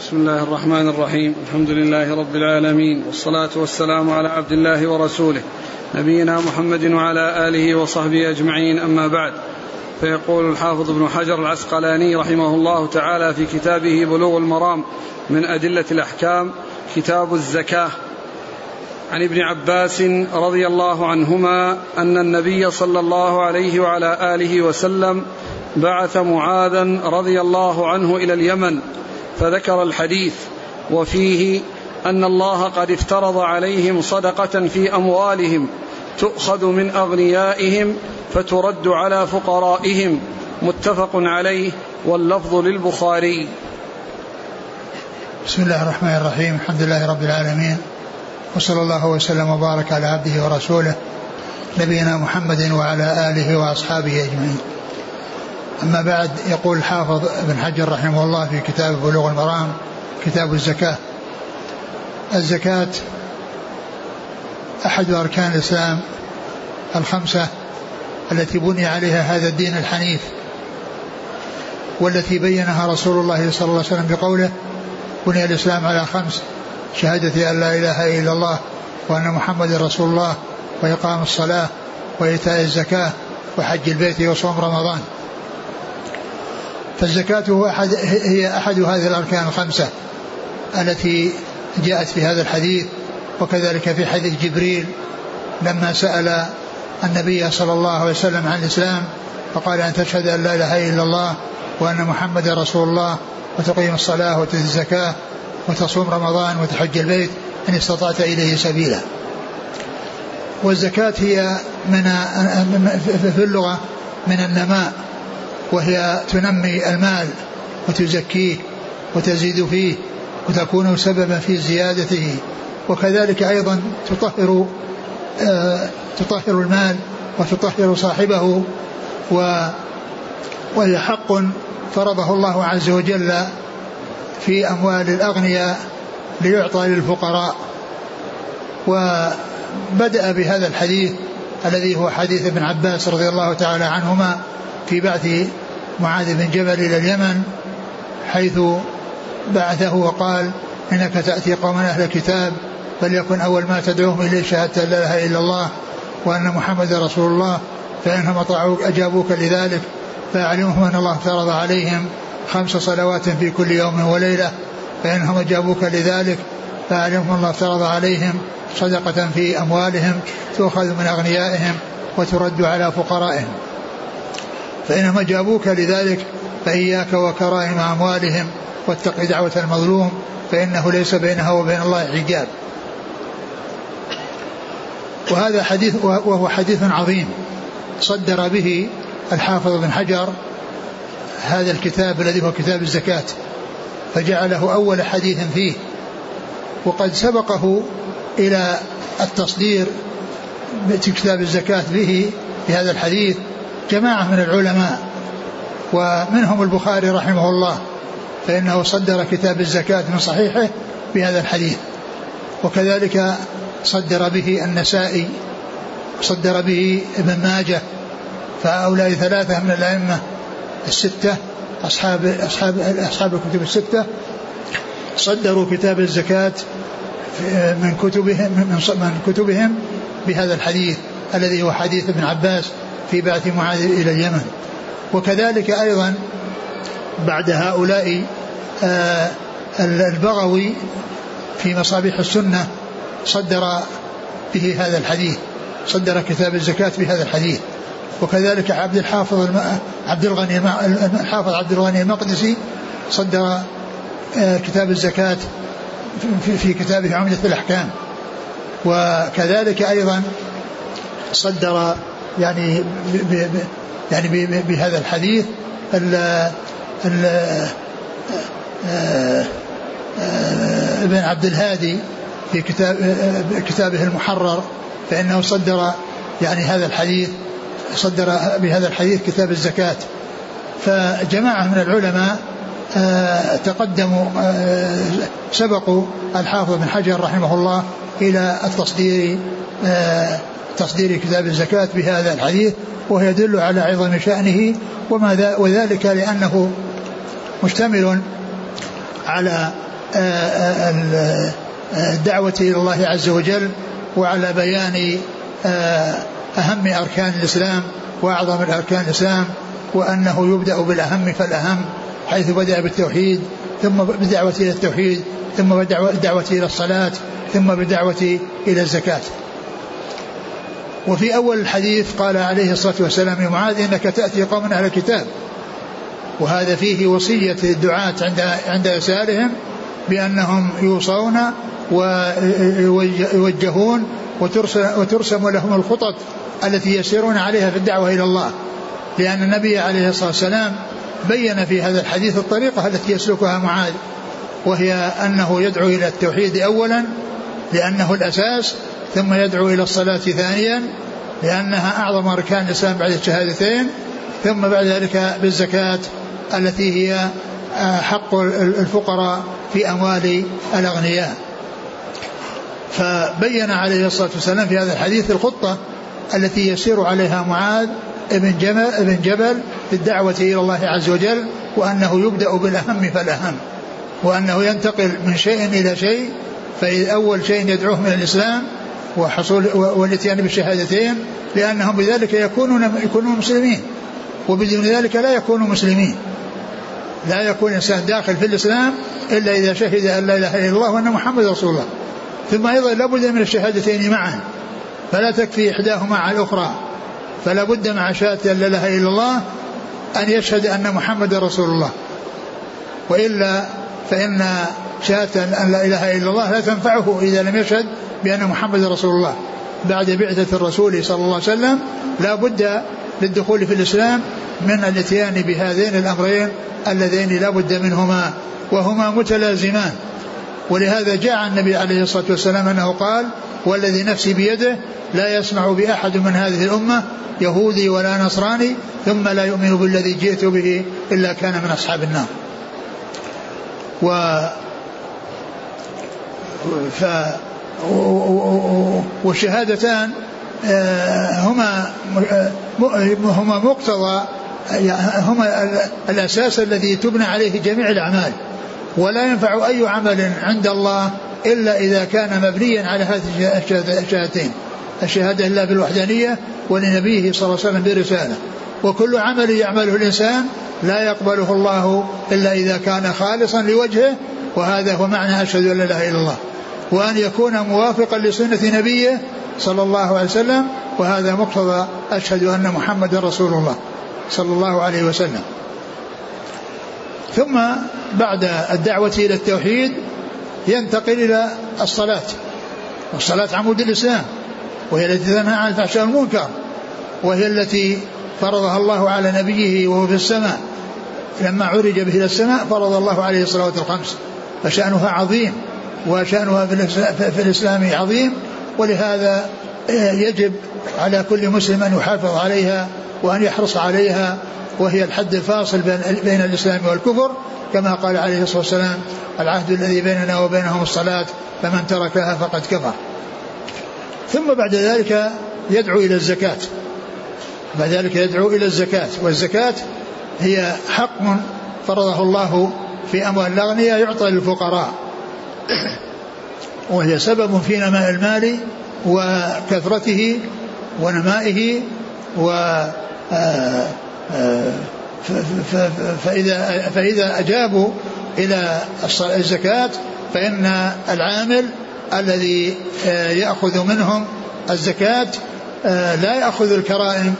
بسم الله الرحمن الرحيم. الحمد لله رب العالمين والصلاة والسلام على عبد الله ورسوله نبينا محمد وعلى آله وصحبه أجمعين أما بعد. فيقول الحافظ ابن حجر العسقلاني رحمه الله تعالى في كتابه بلوغ المرام من أدلة الأحكام كتاب الزكاة. عن ابن عباس رضي الله عنهما أن النبي صلى الله عليه وعلى آله وسلم بعث معاذا رضي الله عنه إلى اليمن فذكر الحديث وفيه أن الله قد افترض عليهم صدقة في أموالهم تؤخذ من أغنيائهم فترد على فقرائهم متفق عليه واللفظ للبخاري. بسم الله الرحمن الرحيم الحمد لله رب العالمين وصلى الله وسلم وبارك على عبده ورسوله نبينا محمد وعلى آله وأصحابه أجمعين. أما بعد يقول الحافظ ابن حجر رحمه الله في كتاب بلوغ المرام كتاب الزكاة. الزكاة أحد أركان الإسلام الخمسة التي بني عليها هذا الدين الحنيف والتي بينها رسول الله صلى الله عليه وسلم بقوله بني الإسلام على خمس شهادة أن لا إله إلا الله وأن محمد رسول الله وإقام الصلاة وإيتاء الزكاة وحج البيت وصوم رمضان. فالزكاة هو أحد هي أحد هذه الأركان الخمسة التي جاءت في هذا الحديث وكذلك في حديث جبريل لما سأل النبي صلى الله عليه وسلم عن الإسلام فقال أن تشهد أن لا إله إلا الله وأن محمد رسول الله وتقيم الصلاة وتؤتي الزكاة وتصوم رمضان وتحج البيت إن استطعت إليه سبيلا. والزكاة هي من في اللغة من النماء. وهي تنمي المال وتزكيه وتزيد فيه وتكون سببا في زيادته. وكذلك أيضا تطهر آه تطهر المال وتطهر صاحبه و وهي حق فرضه الله عز وجل في أموال الأغنياء ليعطى للفقراء. وبدأ بهذا الحديث الذي هو حديث ابن عباس رضي الله تعالى عنهما في بعث معاذ بن جبل إلى اليمن حيث بعثه وقال إنك تأتي قوما أهل الكتاب فليكن أول ما تدعوهم إليه شهادة لا إله إلا الله وأن محمد رسول الله فإنهم أطاعوك أجابوك لذلك فأعلمهم أن الله فرض عليهم خمس صلوات في كل يوم وليلة فإنهم أجابوك لذلك فأعلمهم الله فرض عليهم صدقة في أموالهم تؤخذ من أغنيائهم وترد على فقرائهم. فإنما جابوك لذلك فإياك وكرائم أموالهم واتق دعوة المظلوم فإنه ليس بينها وبين الله حجاب. وهذا حديث وهو حديث عظيم صدر به الحافظ بن حجر هذا الكتاب الذي هو كتاب الزكاة فجعله أول حديث فيه وقد سبقه إلى التصدير بكتاب الزكاة به في هذا الحديث جماعة من العلماء ومنهم البخاري رحمه الله فإنه صدر كتاب الزكاة من صحيحه بهذا الحديث. وكذلك صدر به النسائي صدر به ابن ماجه فهؤلاء ثلاثة من الأئمة الستة أصحاب أصحاب أصحاب الكتب الستة صدروا كتاب الزكاة من كتبهم من كتبهم بهذا الحديث الذي هو حديث ابن عباس في بعث معاذ إلى اليمن. وكذلك أيضا بعد هؤلاء آه، البغوي في مصابيح السنة صدر به هذا الحديث صدر كتاب الزكاة بهذا الحديث. وكذلك عبد الحافظ عبد الغني الحافظ عبد الغني المقدسي صدر آه، كتاب الزكاة في كتابه عمدة الأحكام. وكذلك أيضا صدر يعني ب يعني بهذا الحديث ال ال آه، آه، ابن عبد الهادي في كتاب كتابه المحرر فإنه صدر يعني هذا الحديث صدر بهذا الحديث كتاب الزكاة. فجماعة من العلماء آه، تقدموا سبقوا الحافظ بن حجر رحمه الله إلى التصدير تصدير كتاب الزكاة بهذا الحديث وهو يدل على عظم شأنه وما وذلك لأنه مشتمل على الدعوة إلى الله عز وجل وعلى بيان أهم أركان الإسلام وأعظم الأركان الإسلام وأنه يبدأ بالأهم فالأهم حيث بدأ بالتوحيد ثم بالدعوة إلى التوحيد ثم بالدعوة إلى الصلاة ثم بالدعوة إلى الزكاة. وفي أول الحديث قال عليه الصلاة والسلام يا معاذ إنك تأتي قوم أهل الكتاب. وهذا فيه وصية الدعاة عند عند يسارهم بأنهم يوصون ويوجهون وترسم لهم الخطط التي يسيرون عليها في الدعوة إلى الله. لأن النبي عليه الصلاة والسلام بين في هذا الحديث الطريقة التي يسلكها معاذ وهي أنه يدعو إلى التوحيد أولا لأنه الأساس ثم يدعو إلى الصلاة ثانيا لأنها أعظم أركان الإسلام بعد الشهادتين ثم بعد ذلك بالزكاة التي هي آه، حق الفقراء في أموال الأغنياء. فبين عليه الصلاة والسلام في هذا الحديث الخطة التي يسير عليها معاذ ابن جبل, ابن جبل في الدعوة إلى الله عز وجل وأنه يبدأ بالأهم فالأهم وأنه ينتقل من شيء إلى شيء فإذا أول شيء يدعوه من الإسلام وحصول والاتيان بالشهادتين لأنهم بذلك يكونون يكونون مسلمين. وبدون ذلك لا يكونوا مسلمين. لا يكون الإنسان داخل في الإسلام إلا إذا شهد أن لا إله إلا الله وأن محمد رسول الله. ثم أيضا لابد من الشهادتين معا. فلا تكفي إحداهما على الأخرى. فلا بد مع شهادة لا إله إلا الله أن يشهد أن محمد رسول الله. وإلا فإن شهادة أن لا إله إلا الله لا تنفعه إذا لم يشهد بأن محمد رسول الله. بعد بعثة الرسول صلى الله عليه وسلم لا بد للدخول في الإسلام من الاتيان بهذين الأمرين اللذين لا بد منهما وهما متلازمان. ولهذا جاء النبي عليه الصلاة والسلام أنه قال والذي نفسي بيده لا يسمع بأحد من هذه الأمة يهودي ولا نصراني ثم لا يؤمن بالذي جئت به إلا كان من أصحاب النار. و ف والشهادتان آه، هما هما مقتضى هما الأساس الذي تبنى عليه جميع الأعمال. ولا ينفع أي عمل عند الله إلا إذا كان مبنيا على هذه الشهادتين. الشهادة لله بالوحدانية ولنبيه صلى الله عليه وسلم برسالة. وكل عمل يعمله الإنسان لا يقبله الله إلا إذا كان خالصا لوجهه وهذا هو معنى أشهد أن لا إله إلا الله. وأن يكون موافقا لسنة نبيه صلى الله عليه وسلم وهذا مقتضى أشهد أن محمد رسول الله صلى الله عليه وسلم. ثم بعد الدعوة إلى التوحيد ينتقل إلى الصلاة. والصلاة عمود الإسلام وهي التي تنهى عن الفحشاء والمنكر وهي التي فرضها الله على نبيه وهو في السماء. لما عرج به إلى السماء فرض الله عليه الصلوات الخمس فشأنها عظيم وشأنها في الإسلام عظيم ولهذا يجب على كل مسلم أن يحافظ عليها وأن يحرص عليها وهي الحد الفاصل بين الإسلام والكفر. كما قال عليه الصلاة والسلام العهد الذي بيننا وبينهم الصلاة فمن تركها فقد كفر. ثم بعد ذلك يدعو إلى الزكاة. بعد ذلك يدعو إلى الزكاة والزكاة هي حق فرضه الله في أموال الأغنياء يعطى للفقراء. وهي سبب في نماء المال وكثرته ونمائه و آه، آه، فإذا فإذا أجابوا إلى الزكاة فإن العامل الذي آه، يأخذ منهم الزكاة لا يأخذ الكرائم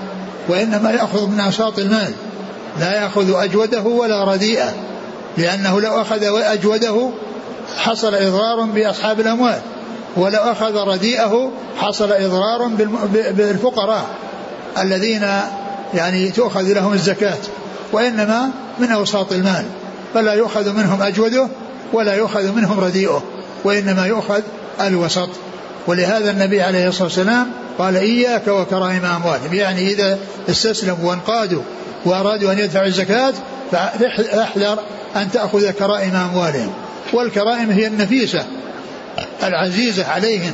وإنما يأخذ من أوساط المال لا يأخذ أجوده ولا رديئة. لأنه لو أخذ أجوده حصل إضرار بأصحاب الأموال ولو أخذ رديئه حصل إضرار بالفقراء الذين يعني تؤخذ لهم الزكاة وإنما من أوساط المال فلا يؤخذ منهم أجوده ولا يؤخذ منهم رديئه وإنما يؤخذ الوسط. ولهذا النبي عليه الصلاة والسلام قال إياك وكرائم أموالهم. يعني إذا استسلموا وانقادوا وأرادوا أن يدفعوا الزكاة فاحذر أن تأخذ كرائم أموالهم والكرائم هي النفيسة العزيزة عليهم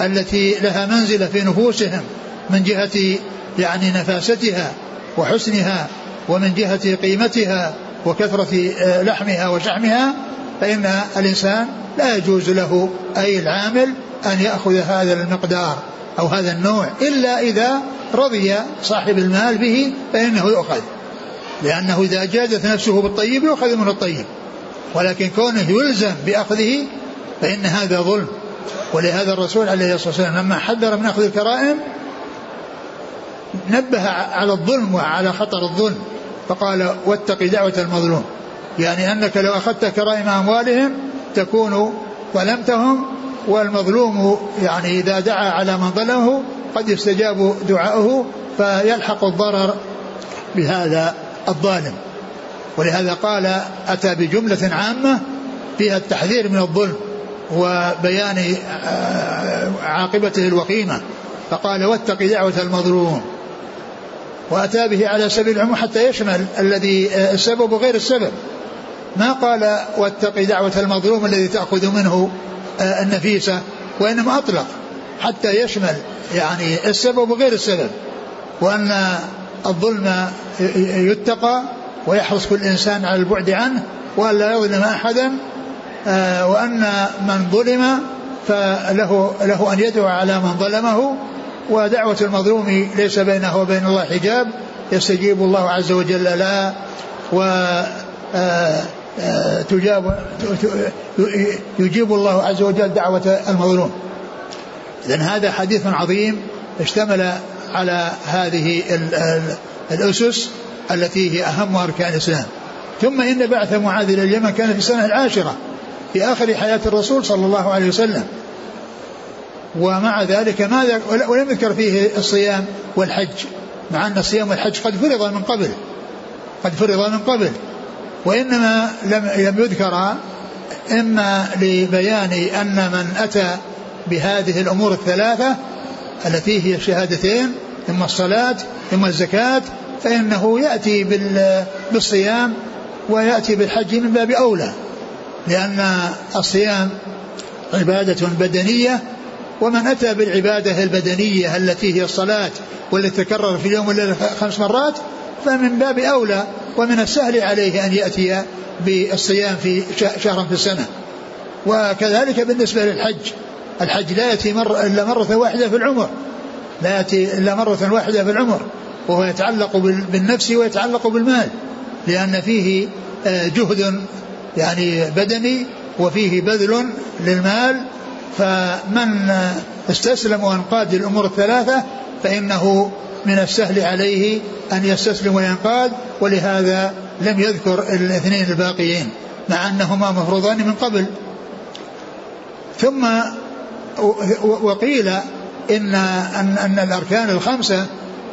التي لها منزلة في نفوسهم من جهة يعني نفاستها وحسنها ومن جهة قيمتها وكثرة آه، لحمها وشحمها فإن الإنسان لا يجوز له أي العامل أن يأخذ هذا المقدار أو هذا النوع إلا إذا رضي صاحب المال به فإنه يؤخذ. لأنه إذا جازت نفسه بالطيب يؤخذ من الطيب. ولكن كونه يلزم بأخذه فإن هذا ظلم. ولهذا الرسول عليه الصلاة والسلام لما حذر من أخذ الكرائم نبه على الظلم وعلى خطر الظلم. فقال واتق دعوة المظلوم. يعني أنك لو أخذت كرائم أموالهم تكون ظلمتهم والمظلوم يعني إذا دعا على من ظلمه قد يستجاب دعاؤه فيلحق الضرر بهذا الظالم. ولهذا قال أتى بجملة عامة فيها التحذير من الظلم وبيان آه، عاقبته الوخيمة فقال واتق دعوة المظلوم. وأتى به على سبيل العموم حتى يشمل الذي آه، السبب وغير السبب. ما قال واتق دعوة المظلوم الذي تأخذ منه آه، النفيسة وإنما أطلق حتى يشمل يعني السبب وغير السبب. وأن الظلم يتقى ويحرص كل إنسان على البعد عنه وأن لا يظلم أحدا آه، وأن من ظلم فله له أن يدعو على من ظلمه ودعوة المظلوم ليس بينه وبين الله حجاب يستجيب الله عز وجل لا و آه، آه، تجاب يجيب الله عز وجل دعوة المظلوم. إذن هذا حديث عظيم اشتمل على هذه الأسس التي هي أهم أركان الإسلام. ثم إن بعث معاذ إلى اليمن كان في السنة العاشرة في آخر حياة الرسول صلى الله عليه وسلم. ومع ذلك ما ولم يذكر فيه الصيام والحج مع أن الصيام والحج قد فرض من قبل. قد فرض من قبل. وإنما لم لم يذكر إما لبيان أن من أتى بهذه الأمور الثلاثة التي هي الشهادتين إما الصلاة إما الزكاة فإنه يأتي بالصيام ويأتي بالحج من باب أولى. لأن الصيام عبادة بدنية ومن أتى بالعبادة البدنية التي هي الصلاة والتي تكرر في اليوم والليلة خمس مرات فمن باب أولى ومن السهل عليه أن يأتي بالصيام في شهرا في السنة. وكذلك بالنسبة للحج الحج لا يأتي مر إلا مرة واحدة في العمر. لا يأتي إلا مرة واحدة في العمر وهو يتعلق بالنفس ويتعلق بالمال لأن فيه آه، جهد يعني بدني وفيه بذل للمال. فمن استسلم وانقاد للأمور الثلاثة فإنه من السهل عليه أن يستسلم وينقاد ولهذا لم يذكر الاثنين الباقيين مع أنهما مفروضان من قبل. ثم وقيل إن أن, أن الأركان الخمسة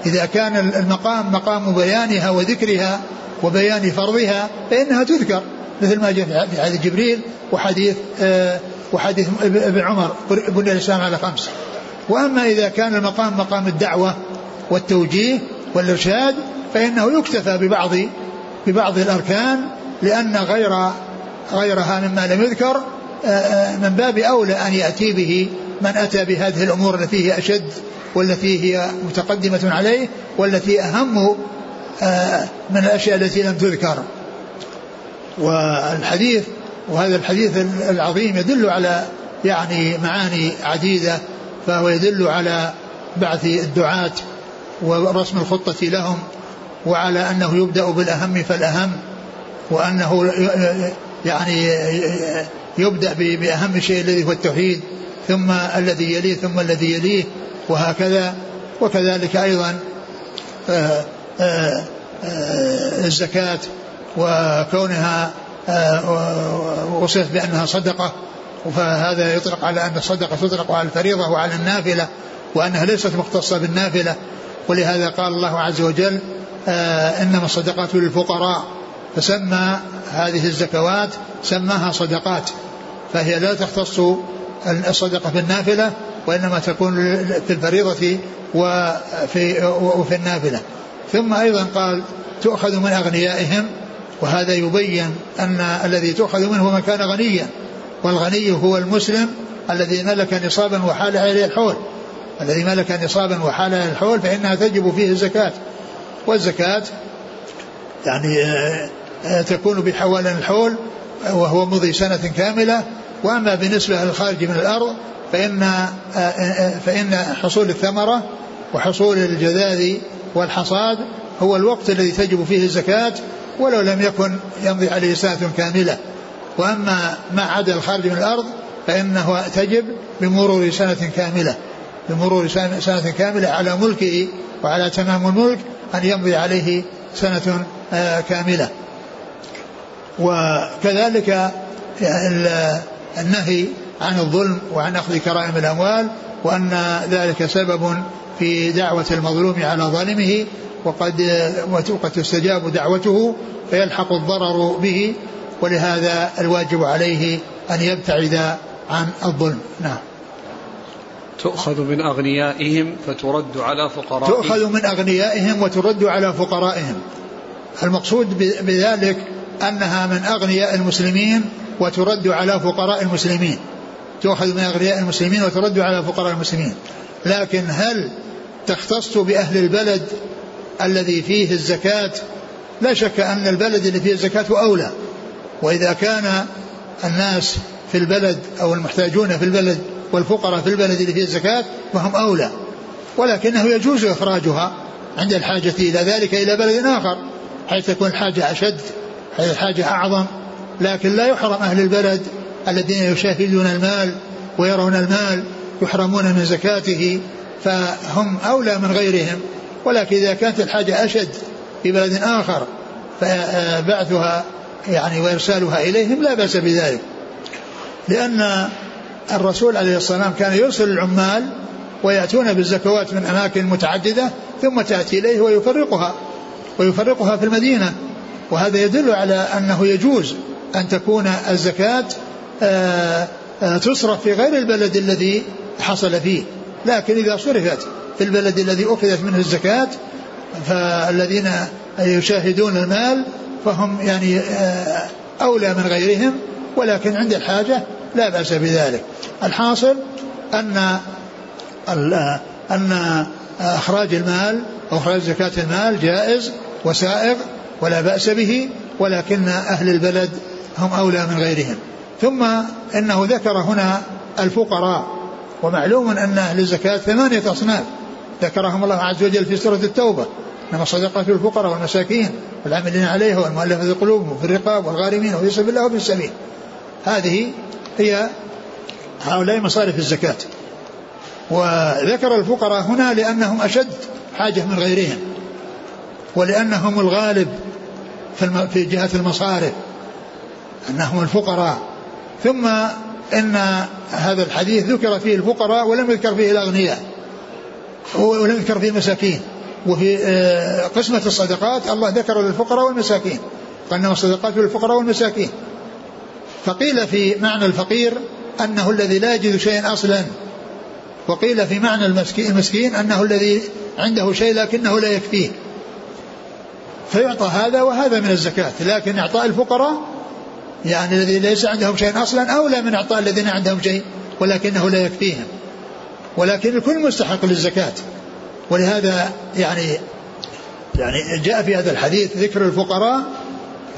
إذا كان المقام مقام بيانها وذكرها وبيان فرضها فإنها تذكر مثل ما جاء في حديث جبريل وحديث آه وحديث ابن عمر بني الإسلام على خمس. وأما إذا كان المقام مقام الدعوة والتوجيه والإرشاد فإنه يكتفى ببعض ببعض الأركان لأن غير غيرها مما لم يذكر آه، آه، من باب أولى أن يأتي به من أتى بهذه الأمور التي هي أشد والتي هي متقدمة عليه والتي أهم آه، من الأشياء التي لم تذكر. والحديث وهذا الحديث العظيم يدل على يعني معاني عديدة فهو يدل على بعث الدعاة ورسم الخطة لهم وعلى أنه يبدأ بالأهم فالأهم وأنه يعني يبدأ بأهم شيء الذي هو التوحيد. ثم الذي يليه ثم الذي يليه وهكذا وكذلك أيضا آه، آه، آه، الزكاة وكونها وصفت بأنها صدقة فهذا يطلق على أن الصدقة تطلق على الفريضة وعلى النافلة وأنها ليست مختصة بالنافلة. ولهذا قال الله عز وجل إنما الصدقات للفقراء. فسمى هذه الزكوات سماها صدقات فهي لا تختص الصدقة بالنافلة وإنما تكون في الفريضة وفي, وفي النافلة. ثم أيضا قال تؤخذ من أغنيائهم وهذا يبين أن الذي تؤخذ منه من كان غنيا والغني هو المسلم الذي ملك نصابا وحال عليه الحول. الذي ملك نصابا وحال عليه الحول فإنها تجب فيه الزكاة. والزكاة يعني آه، آه، تكون بحوالين الحول وهو مضي سنة كاملة وأما بالنسبة للخارج من الأرض فإن فإن حصول الثمرة وحصول الجذاذ والحصاد هو الوقت الذي تجب فيه الزكاة ولو لم يكن يمضي عليه سنة كاملة. وأما ما عدا الخارج من الأرض فإنه تجب بمرور سنة كاملة. بمرور سنة كاملة على ملكه وعلى تمام الملك أن يمضي عليه سنة آه، كاملة. وكذلك النهي عن الظلم وعن أخذ كرائم الأموال وأن ذلك سبب في دعوة المظلوم على ظالمه وقد وقد تستجاب دعوته فيلحق الضرر به ولهذا الواجب عليه أن يبتعد عن الظلم. نعم. تؤخذ من أغنيائهم فترد على فقرائهم. تؤخذ من أغنيائهم وترد على فقرائهم. المقصود بذلك أنها من أغنياء المسلمين وترد على فقراء المسلمين. تؤخذ من أغنياء المسلمين وترد على فقراء المسلمين. لكن هل تختص بأهل البلد الذي فيه الزكاة؟ لا شك أن البلد اللي فيه الزكاة أولى. وإذا كان الناس في البلد أو المحتاجون في البلد والفقراء في البلد اللي فيه الزكاة فهم أولى. ولكنه يجوز إخراجها عند الحاجة إلى ذلك إلى بلد آخر حيث تكون الحاجة أشد. حيث الحاجة أعظم لكن لا يحرم أهل البلد الذين يشاهدون المال ويرون المال يحرمون من زكاته فهم أولى من غيرهم. ولكن إذا كانت الحاجة أشد في بلد آخر فبعثها يعني وإرسالها إليهم لا بأس بذلك. لأن الرسول عليه الصلاة والسلام كان يرسل العمال ويأتون بالزكوات من أماكن متعددة ثم تأتي إليه ويفرقها ويفرقها في المدينة. وهذا يدل على أنه يجوز أن تكون الزكاة آه، آه، تصرف في غير البلد الذي حصل فيه. لكن إذا صرفت في البلد الذي أخذت منه الزكاة فالذين يشاهدون المال فهم يعني آه، أولى من غيرهم ولكن عند الحاجة لا بأس بذلك. الحاصل أن أن إخراج المال أو إخراج زكاة المال جائز وسائغ. ولا بأس به ولكن أهل البلد هم أولى من غيرهم. ثم إنه ذكر هنا الفقراء ومعلوم أن أهل الزكاة ثمانية أصناف. ذكرهم الله عز وجل في سورة التوبة إنما الصدقات للفقراء والمساكين والعاملين عليها والمؤلفة قلوبهم وفي الرقاب والغارمين وفي سبيل الله وفي السبيل. هذه هي هؤلاء مصارف الزكاة. وذكر الفقراء هنا لأنهم أشد حاجة من غيرهم. ولأنهم الغالب في, جهة المصارف أنهم الفقراء. ثم إن هذا الحديث ذكر فيه الفقراء ولم يذكر فيه الأغنياء ولم يذكر فيه المساكين. وفي آه، قسمة الصدقات الله ذكر للفقراء والمساكين قال إنما الصدقات للفقراء والمساكين. فقيل في معنى الفقير أنه الذي لا يجد شيئا أصلا وقيل في معنى المسكين أنه الذي عنده شيء لكنه لا يكفيه. فيعطى هذا وهذا من الزكاة لكن إعطاء الفقراء يعني الذي ليس عندهم شيء أصلا أولى من إعطاء الذين عندهم شيء ولكنه لا يكفيهم. ولكن الكل مستحق للزكاة. ولهذا يعني يعني جاء في هذا الحديث ذكر الفقراء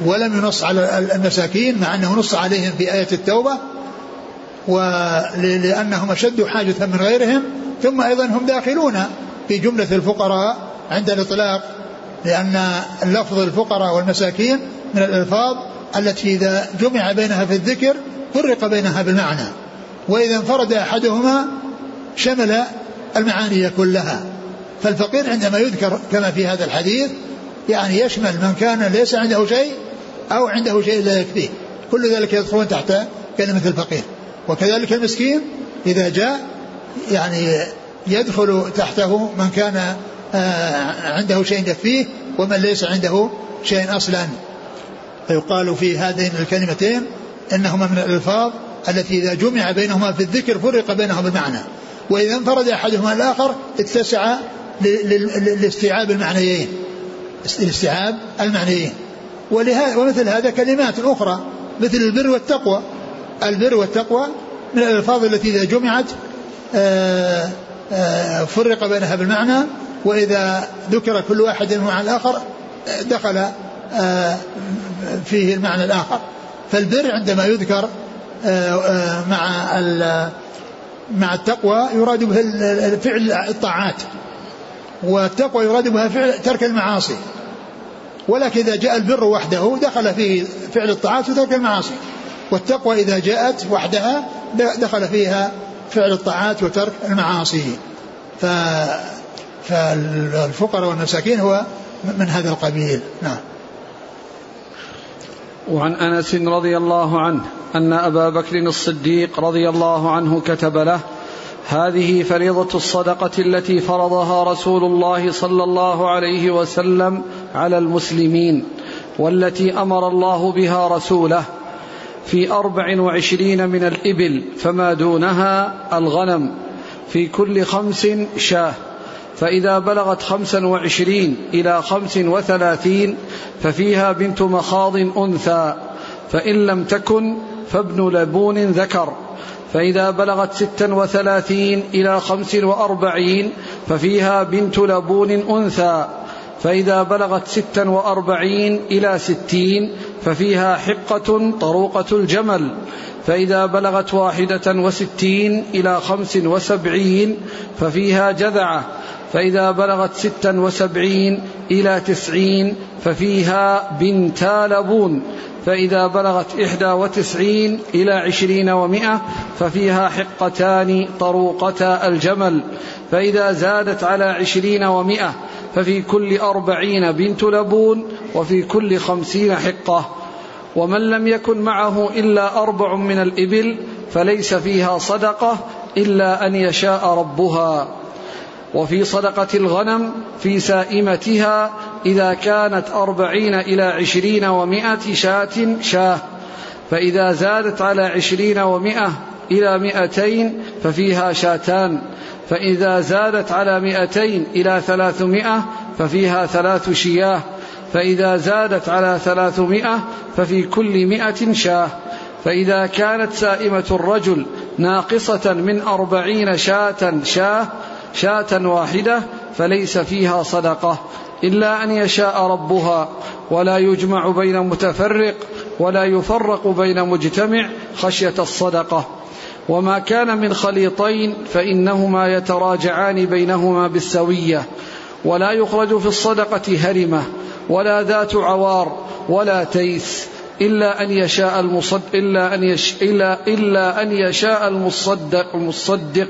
ولم ينص على المساكين مع أنه نص عليهم في آية التوبة ولأنهم أشد حاجة من غيرهم ثم أيضا هم داخلون في جملة الفقراء عند الإطلاق. لأن اللفظ الفقراء والمساكين من الألفاظ التي إذا جمع بينها في الذكر فرق بينها بالمعنى. وإذا انفرد أحدهما شمل المعاني كلها. فالفقير عندما يذكر كما في هذا الحديث يعني يشمل من كان ليس عنده شيء أو عنده شيء لا يكفيه. كل ذلك يدخلون تحت كلمة الفقير. وكذلك المسكين إذا جاء يعني يدخل تحته من كان عنده شيء يكفيه ومن ليس عنده شيء أصلا. فيقال في هذين الكلمتين إنهما من الألفاظ التي إذا جمع بينهما في الذكر فرق بينهما بالمعنى. وإذا انفرد أحدهما الآخر اتسع لاستيعاب المعنيين. لاستيعاب المعنيين. ولهذا ومثل هذا كلمات أخرى مثل البر والتقوى. البر والتقوى من الألفاظ التي إذا جمعت آه، آه، فرق بينها بالمعنى. وإذا ذكر كل واحد مع الآخر دخل آه، فيه المعنى الآخر. فالبر عندما يذكر مع مع التقوى يراد به فعل الطاعات. والتقوى يراد بها فعل ترك المعاصي. ولكن إذا جاء البر وحده دخل فيه فعل الطاعات وترك المعاصي. والتقوى إذا جاءت وحدها دخل فيها فعل الطاعات وترك المعاصي. ف فالفقراء والمساكين هو من هذا القبيل. نعم. وعن أنس رضي الله عنه أن أبا بكر الصديق رضي الله عنه كتب له هذه فريضة الصدقة التي فرضها رسول الله صلى الله عليه وسلم على المسلمين والتي أمر الله بها رسوله في أربع وعشرين من الإبل فما دونها الغنم في كل خمس شاة. فإذا بلغت خمسا وعشرين إلى خمس وثلاثين ففيها بنت مخاض أنثى فإن لم تكن فابن لبون ذكر. فإذا بلغت ستا وثلاثين إلى خمس وأربعين ففيها بنت لبون أنثى. فإذا بلغت ستا وأربعين إلى ستين ففيها حقة طروقة الجمل. فإذا بلغت واحدة وستين إلى خمس وسبعين ففيها جذعة فإذا بلغت ستا وسبعين إلى تسعين ففيها بنتا لبون. فإذا بلغت إحدى وتسعين إلى عشرين ومائة ففيها حقتان طروقتا الجمل. فإذا زادت على عشرين ومائة ففي كل أربعين بنت لبون وفي كل خمسين حقة. ومن لم يكن معه إلا أربع من الإبل فليس فيها صدقة إلا أن يشاء ربها. وفي صدقة الغنم في سائمتها إذا كانت أربعين إلى عشرين ومائة شاة شاة. فإذا زادت على عشرين ومائة إلى مائتين ففيها شاتان. فإذا زادت على مائتين إلى ثلاثمائة ففيها ثلاث شياه. فإذا زادت على ثلاثمائة ففي كل مائة شاة. فإذا كانت سائمة الرجل ناقصة من أربعين شاة شاة شاة واحدة فليس فيها صدقة إلا أن يشاء ربها. ولا يجمع بين متفرق ولا يفرق بين مجتمع خشية الصدقة. وما كان من خليطين فإنهما يتراجعان بينهما بالسوية. ولا يخرج في الصدقة هرمة. ولا ذات عوار ولا تيس إلا أن يشاء المصد إلا أن يش إلا إلا أن يشاء المصدق المصدق.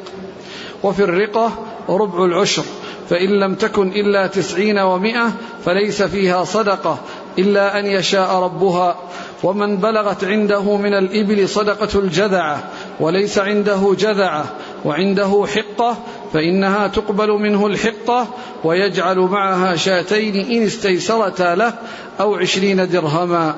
وفي الرقة ربع العشر. فإن لم تكن إلا تسعين ومائة فليس فيها صدقة إلا أن يشاء ربها. ومن بلغت عنده من الإبل صدقة الجذعة وليس عنده جذعة وعنده حقة فإنها تقبل منه الحقة ويجعل معها شاتين إن استيسرتا له أو عشرين درهما.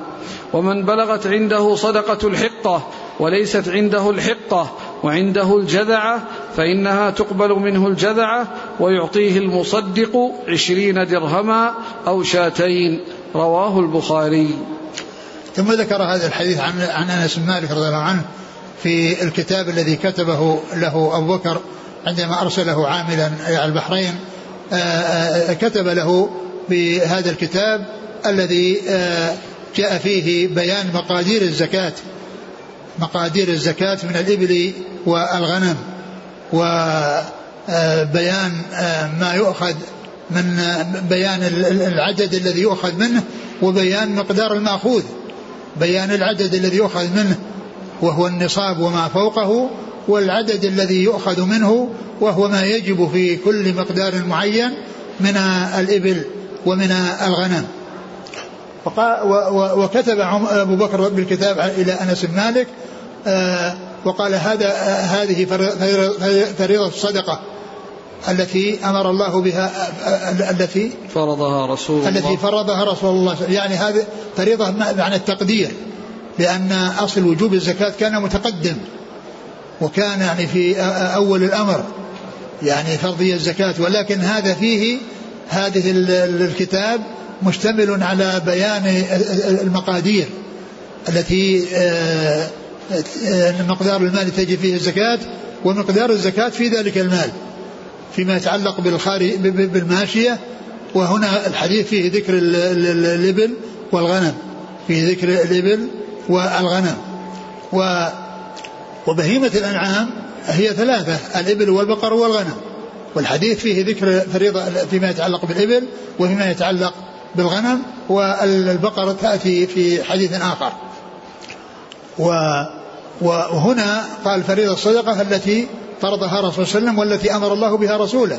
ومن بلغت عنده صدقة الحقة وليست عنده الحقة وعنده الجذعة فإنها تقبل منه الجذعة ويعطيه المصدق عشرين درهما أو شاتين. رواه البخاري. ثم ذكر هذا الحديث عن عن أنس بن مالك رضي الله عنه في الكتاب الذي كتبه له أبو بكر عندما أرسله عاملا إلى البحرين آه، آه، كتب له بهذا الكتاب الذي آه، جاء فيه بيان مقادير الزكاة مقادير الزكاة من الإبل والغنم وبيان ما يؤخذ من بيان العدد الذي يؤخذ منه وبيان مقدار المأخوذ بيان العدد الذي يؤخذ منه وهو النصاب وما فوقه والعدد الذي يؤخذ منه وهو ما يجب في كل مقدار معين من الإبل ومن الغنم. وكتب أبو بكر بالكتاب إلى أنس بن مالك آه، وقال هذا هذه فريضة الصدقة التي أمر الله بها التي فرضها رسول الله. التي فرضها رسول الله. يعني هذه فريضة معنى التقدير لأن أصل وجوب الزكاة كان متقدم. وكان يعني في أول الأمر يعني فرضية الزكاة ولكن هذا فيه هذه الكتاب مشتمل على بيان المقادير التي مقدار المال تجي فيه الزكاة ومقدار الزكاة في ذلك المال فيما يتعلق بالماشية. وهنا الحديث فيه ذكر الإبل والغنم فيه ذكر الإبل والغنم. و وبهيمة الأنعام هي ثلاثة الإبل والبقر والغنم. والحديث فيه ذكر فريضة فيما يتعلق بالإبل وفيما يتعلق بالغنم والبقرة تأتي في حديث آخر. و وهنا قال فريضة الصدقة التي فرضها رسول الله صلى الله عليه وسلم والتي أمر الله بها رسوله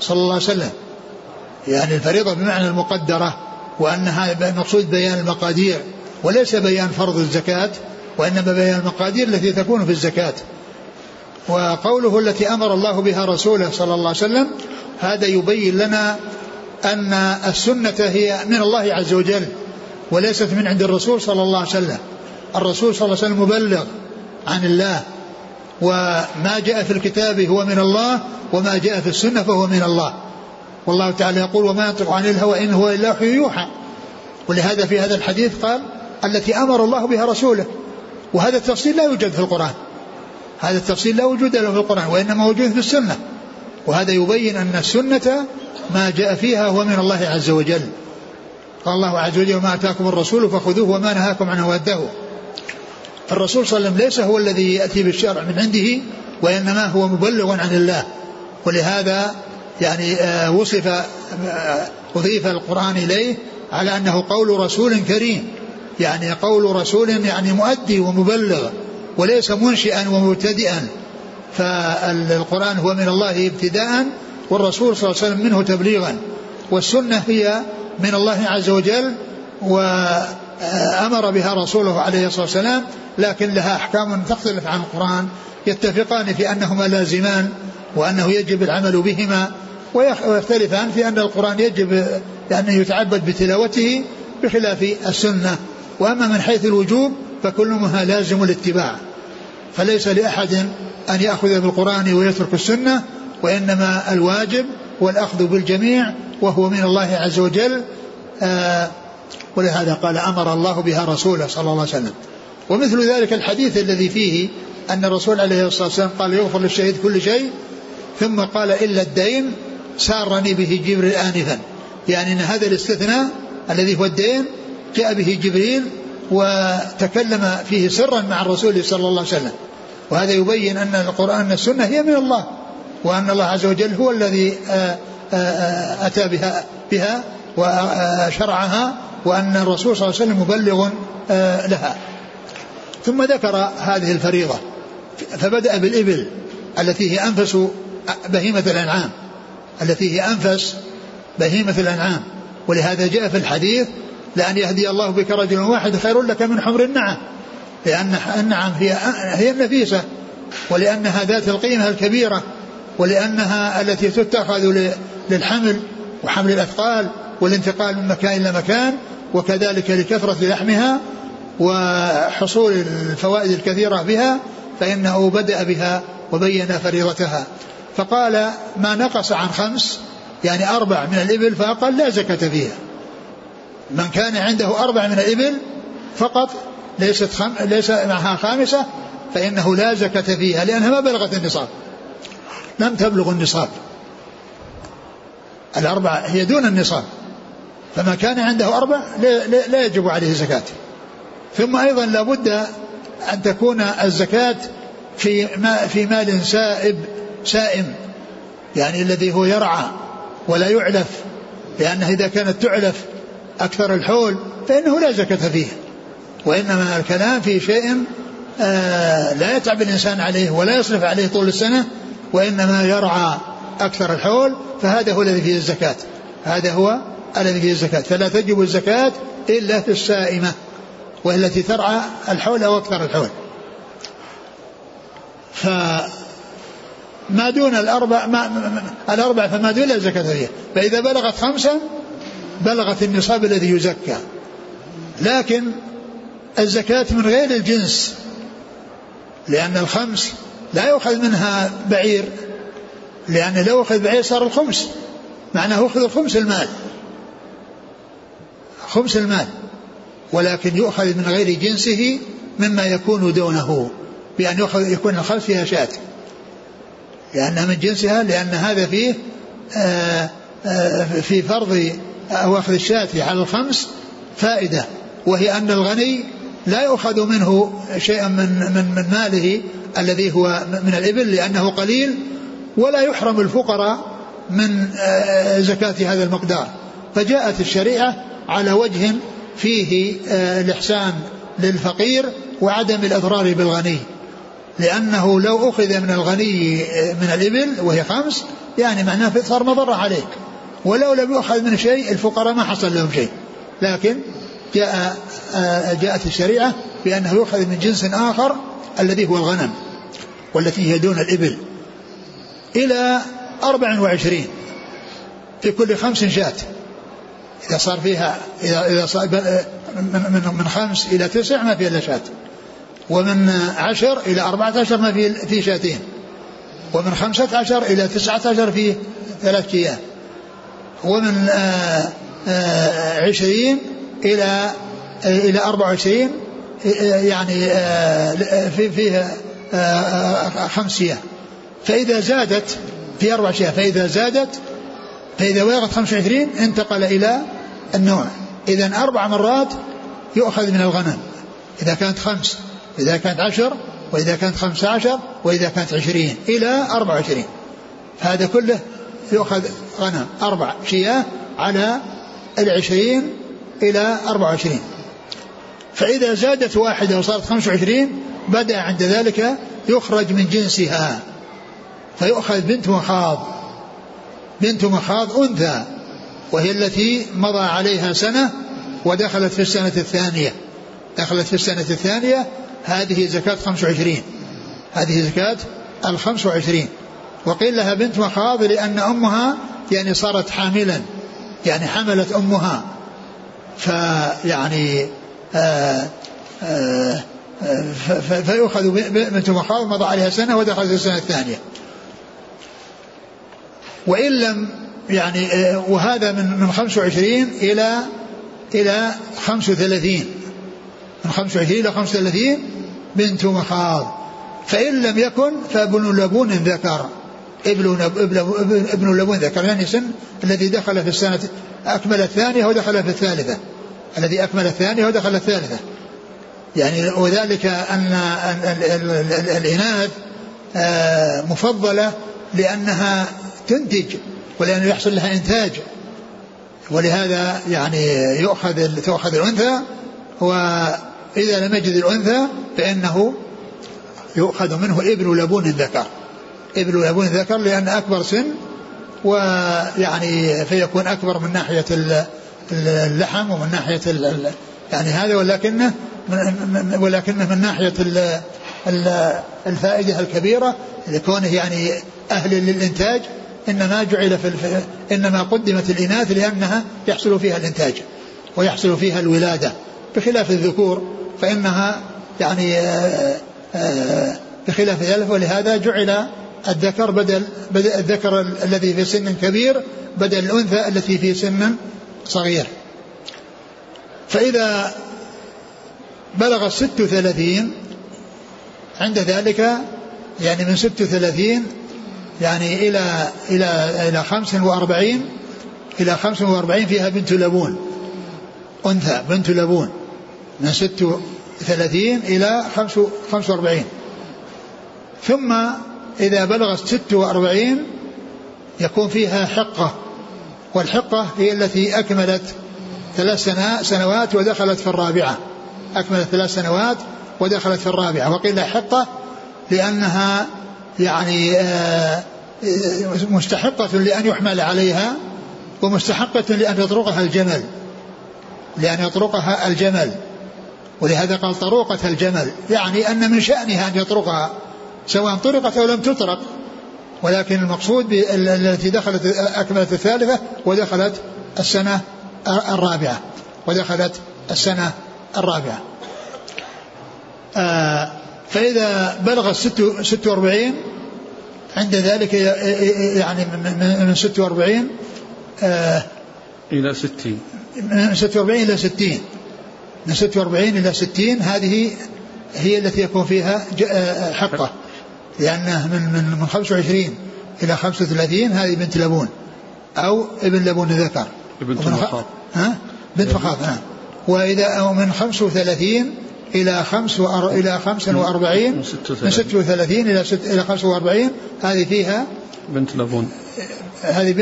صلى الله عليه وسلم. يعني الفريضة بمعنى المقدرة وأنها مقصود بيان المقادير وليس بيان فرض الزكاة وإنما بيان المقادير التي تكون في الزكاة. وقوله التي أمر الله بها رسوله صلى الله عليه وسلم هذا يبين لنا أن السنة هي من الله عز وجل وليست من عند الرسول صلى الله عليه وسلم. الرسول صلى الله عليه وسلم مبلغ عن الله وما جاء في الكتاب هو من الله وما جاء في السنة فهو من الله. والله تعالى يقول وما ينطق عن الهوى إن هو إلا وحي يوحى ولهذا في هذا الحديث قال التي أمر الله بها رسوله. وهذا التفصيل لا يوجد في القرآن. هذا التفصيل لا وجود له في القرآن وإنما موجود في السنة. وهذا يبين أن السنة ما جاء فيها هو من الله عز وجل. قال الله عز وجل وما أتاكم الرسول فخذوه وما نهاكم عنه وأدوه الرسول صلى الله عليه وسلم ليس هو الذي يأتي بالشرع من عنده وإنما هو مبلغ عن الله. ولهذا يعني آه، وصف آه، أضيف القرآن إليه على أنه قول رسول كريم. يعني قول رسول يعني مؤدي ومبلغ وليس منشئا ومبتدئا. فالقرآن هو من الله ابتداء والرسول صلى الله عليه وسلم منه تبليغا. والسنة هي من الله عز وجل وأمر بها رسوله عليه الصلاة والسلام لكن لها أحكام تختلف عن القرآن يتفقان في أنهما لازمان وأنه يجب العمل بهما ويختلفان في أن القرآن يجب أن يتعبد بتلاوته بخلاف السنة. وأما من حيث الوجوب فكل منها لازم الاتباع فليس لأحد أن يأخذ بالقرآن ويترك السنة وإنما الواجب والأخذ بالجميع وهو من الله عز وجل. آه ولهذا قال أمر الله بها رسوله صلى الله عليه وسلم. ومثل ذلك الحديث الذي فيه أن الرسول عليه الصلاة والسلام قال يغفر للشهيد كل شيء ثم قال إلا الدين سارني به جبريل آنفا. يعني أن هذا الاستثناء الذي هو الدين جاء به جبريل وتكلم فيه سرا مع الرسول صلى الله عليه وسلم. وهذا يبين أن القرآن السنة هي من الله وأن الله عز وجل هو الذي آه، آه، آه، أتى بها بها وشرعها وأن الرسول صلى الله عليه وسلم مبلغ لها. ثم ذكر هذه الفريضة فبدأ بالإبل التي هي أنفس بهيمة الأنعام التي هي أنفس بهيمة الأنعام. ولهذا جاء في الحديث لأن يهدي الله بك رجلا واحد خير لك من حمر النعم. لأن النعم هي هي النفيسة. ولأنها ذات القيمة الكبيرة. ولأنها التي تتخذ للحمل وحمل الأثقال والانتقال من مكان إلى مكان وكذلك لكثرة لحمها وحصول الفوائد الكثيرة بها فإنه بدأ بها وبين فريضتها. فقال ما نقص عن خمس يعني أربع من الإبل فأقل لا زكاة فيها. من كان عنده أربع من الإبل فقط ليست خم... ليس معها خامسة فإنه لا زكاة فيها لأنها ما بلغت النصاب. لم تبلغ النصاب. الأربعة هي دون النصاب. فما كان عنده أربع لا يجب عليه زكاة. ثم أيضا لابد أن تكون الزكاة في ما في مال سائب سائم يعني الذي هو يرعى ولا يعلف لأنه إذا كانت تعلف أكثر الحول فإنه لا زكاة فيه. وإنما الكلام في شيء آه لا يتعب الإنسان عليه ولا يصرف عليه طول السنة وإنما يرعى أكثر الحول فهذا هو الذي فيه الزكاة. هذا هو الذي فيه الزكاة. فلا تجب الزكاة إلا في السائمة وهي التي ترعى الحول أو أكثر الحول. فما دون الأربع ما الأربع فما دون لا زكاة فإذا بلغت خمسة بلغت النصاب الذي يزكى. لكن الزكاة من غير الجنس لأن الخمس لا يؤخذ منها بعير لأن لو أخذ بعير صار الخمس معناه أخذ الخمس المال. خمس المال. ولكن يؤخذ من غير جنسه مما يكون دونه بأن يؤخذ يكون الخمس فيها شاة. لأنها من جنسها لأن هذا فيه آآ آآ في فرض أو أخذ الشاة على الخمس فائدة وهي أن الغني لا يؤخذ منه شيئا من من من ماله الذي هو من الإبل لأنه قليل ولا يحرم الفقراء من آه، زكاة هذا المقدار. فجاءت الشريعة على وجه فيه آه، الإحسان للفقير وعدم الإضرار بالغني لأنه لو أخذ من الغني آه، من الإبل وهي خمس يعني معناه صار مضرة عليه ولو لم يؤخذ من شيء الفقراء ما حصل لهم شيء. لكن جاء جاءت الشريعة بأنه يؤخذ من جنس آخر الذي هو الغنم والتي هي دون الإبل إلى أربع وعشرين في كل خمس شاة إذا صار فيها إذا إذا صار من من خمس إلى تسع ما في إلا شاة ومن عشر إلى أربعة عشر ما في في شاتين ومن خمسة عشر إلى تسعة عشر في ثلاث أيام ومن آه، آه، عشرين إلى آه، إلى أربعة وعشرين يعني في فيها خمس أيام فإذا زادت في أربع أشياء فإذا زادت فإذا بلغت 25 انتقل إلى النوع. إذا أربع مرات يؤخذ من الغنم. إذا كانت خمس إذا كانت عشر وإذا كانت خمسة عشر وإذا كانت عشرين إلى أربع وعشرين. هذا كله يؤخذ غنم أربع شياه على العشرين إلى أربع وعشرين. فإذا زادت واحدة وصارت خمس وعشرين بدأ عند ذلك يخرج من جنسها. فيؤخذ بنت مخاض. بنت مخاض أنثى وهي التي مضى عليها سنة ودخلت في السنة الثانية. دخلت في السنة الثانية هذه زكاة 25 هذه زكاة الخمس وعشرين. وقيل لها بنت مخاض لأن أمها يعني صارت حاملا يعني حملت أمها. فيعني آه آه, آه، فيؤخذ بنت مخاض مضى عليها سنة ودخلت السنة الثانية. وإن لم يعني وهذا من من 25 إلى إلى 35 من 25 إلى 35 بنت مخاض. فإن لم يكن فابن لبون ذكر. ابن ابن لبون ذكر يعني سن الذي دخل في السنة أكمل الثانية ودخل في الثالثة. الذي أكمل الثانية ودخل الثالثة. يعني وذلك أن الإناث آه، مفضلة لأنها تنتج ولأنه يحصل لها إنتاج. ولهذا يعني يؤخذ تؤخذ الأنثى وإذا لم يجد الأنثى فإنه يؤخذ منه ابن لبون الذكر. ابن لبون الذكر لأن أكبر سن ويعني فيكون أكبر من ناحية اللحم ومن ناحية يعني هذا ولكنه ولكنه من ناحية الفائدة الكبيرة لكونه يعني أهل للإنتاج إنما جعل في الف... إنما قدمت الإناث لأنها يحصل فيها الإنتاج ويحصل فيها الولادة. بخلاف الذكور فإنها يعني آه، آه، بخلاف ذلك ولهذا جعل الذكر بدل, بدل الذكر الذي في سن كبير بدل الأنثى التي في سن صغير. فإذا بلغ الست وثلاثين عند ذلك يعني من ست وثلاثين يعني إلى إلى إلى خمس وأربعين إلى خمس وأربعين فيها بنت لبون. أنثى بنت لبون. من ست وثلاثين إلى خمس, وأربعين. ثم إذا بلغت ست وأربعين يكون فيها حقة والحقة هي التي أكملت ثلاث سنوات ودخلت في الرابعة. أكملت ثلاث سنوات ودخلت في الرابعة. وقيل حقة لأنها يعني آه، مستحقة لأن يحمل عليها ومستحقة لأن يطرقها الجمل لأن يطرقها الجمل. ولهذا قال طروقة الجمل يعني أن من شأنها أن يطرقها. سواء طرقت أو لم تطرق. ولكن المقصود التي دخلت أكملت الثالثة ودخلت السنة الرابعة. ودخلت السنة الرابعة. آه فإذا بلغ الست, ست وأربعين عند ذلك يعني من 46 آه إلى 60 من 46 إلى 60 من 46 إلى 60 هذه هي التي يكون فيها آه، حقة. لأنه من من من 25 إلى 35 هذه بنت لبون. أو ابن لبون ذكر. بنت مخاض ها؟ بنت مخاض نعم وإذا أو من 35 إلى خمس وأر... إلى خمس وأربعين من ست وثلاثين. إلى ست... إلى خمس وأربعين هذه فيها بنت لبون. هذه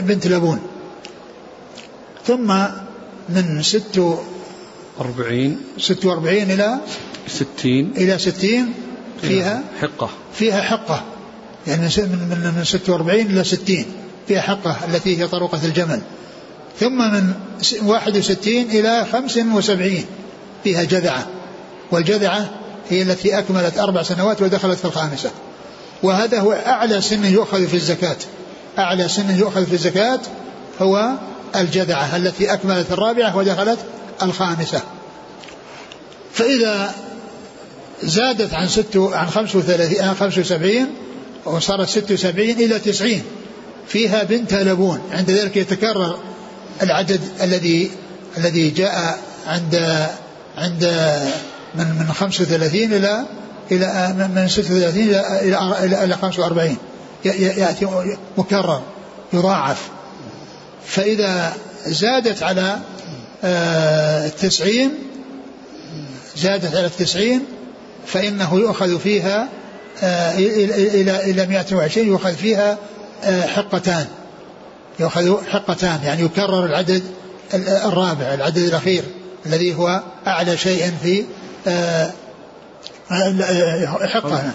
بنت لبون. ثم من ست أربعين. ست وأربعين إلى ستين. إلى ستين فيها حقة. فيها حقة. يعني من من من 46 إلى 60 فيها حقة التي هي طرقة الجمل. ثم من 61 إلى 75 فيها جذعة. والجذعة هي التي أكملت أربع سنوات ودخلت في الخامسة. وهذا هو أعلى سن يؤخذ في الزكاة. أعلى سن يؤخذ في الزكاة هو الجذعة التي أكملت الرابعة ودخلت الخامسة. فإذا زادت عن ست عن 35 عن 75 وصارت 76 إلى 90 فيها بنت لبون. عند ذلك يتكرر العدد الذي الذي جاء عند عند من من 35 إلى إلى من 36 إلى إلى إلى 45 يأتي مكرر يضاعف. فإذا زادت على آه، التسعين زادت على التسعين فإنه يؤخذ فيها آه، إلى إلى 120 يؤخذ فيها آه، حقتان. يؤخذ حقتان يعني يكرر العدد الرابع العدد الأخير الذي هو أعلى شيء في آه، حقه.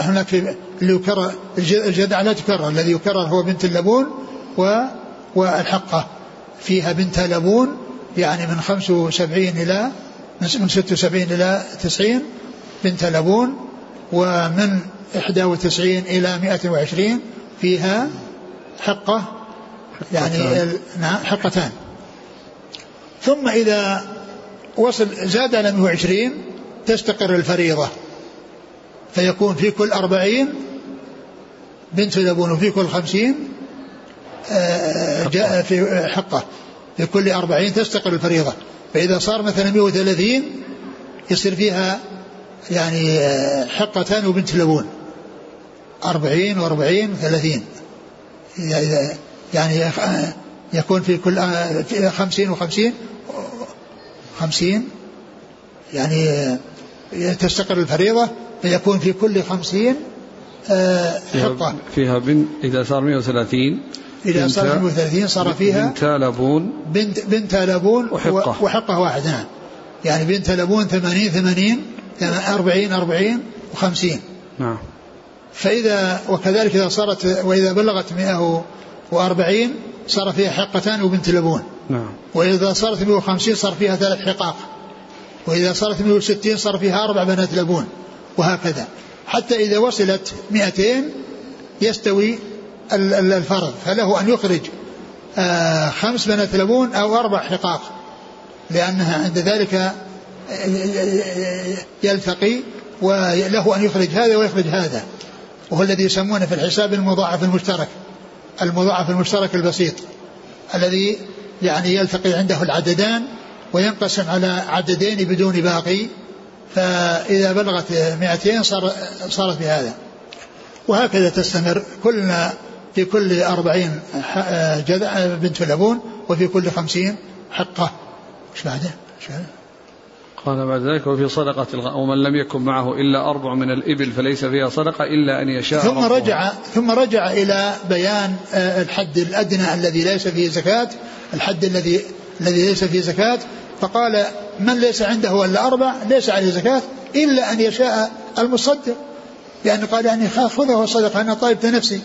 هناك في اللي يكرر الجدع لا تكرر الذي يكرر هو بنت اللبون و والحقة. فيها بنت لبون يعني من 75 إلى من 76 إلى 90 بنت لبون ومن 91 إلى 120 فيها حقة يعني نعم حقتان. ثم إذا وصل زاد على 120 تستقر الفريضة فيكون في كل أربعين بنت لبون وفي كل خمسين آه، جاء في حقة. في كل أربعين تستقر الفريضة. فإذا صار مثلا 130 يصير فيها يعني آه، حقتان وبنت لبون. أربعين وأربعين ثلاثين يعني آه، يكون في كل آه، خمسين وخمسين خمسين يعني تستقر الفريضة فيكون في كل خمسين حقة. فيها بنت إذا صار 130 إذا صار 130 صار فيها بنت لبون. بنت بنت لبون وحقة. وحقة واحد نعم يعني بنت لبون 80 80 أربعين أربعين وخمسين. نعم. فإذا وكذلك إذا صارت وإذا بلغت مئة وأربعين صار فيها حقتان وبنت لبون. نعم. وإذا صارت مئة وخمسين صار فيها ثلاث حقاق. وإذا صارت مئة وستين صار فيها أربع بنات لبون. وهكذا. حتى إذا وصلت مئتين يستوي الفرض. فله أن يخرج آه، خمس بنات لبون أو أربع حقاق لأنها عند ذلك يلتقي وله أن يخرج هذا ويخرج هذا وهو الذي يسمونه في الحساب المضاعف المشترك المضاعف المشترك البسيط الذي يعني يلتقي عنده العددان وينقسم على عددين بدون باقي فإذا بلغت 200 صار صارت بهذا. وهكذا تستمر. كلنا في كل أربعين جذع بنت لبون وفي كل خمسين حقة إيش بعده؟ قال بعد ذلك وفي صدقة. ومن لم يكن معه إلا أربع من الإبل فليس فيها صدقة إلا أن يشاء ثم ربه. رجع ثم رجع إلى بيان آه، الحد الأدنى الذي ليس فيه زكاة الحد الذي الذي ليس فيه زكاة فقال من ليس عنده إلا أربع ليس عليه زكاة إلا أن يشاء المصدق يعني قال يعني خذه صدقة أنا طيبت نفسي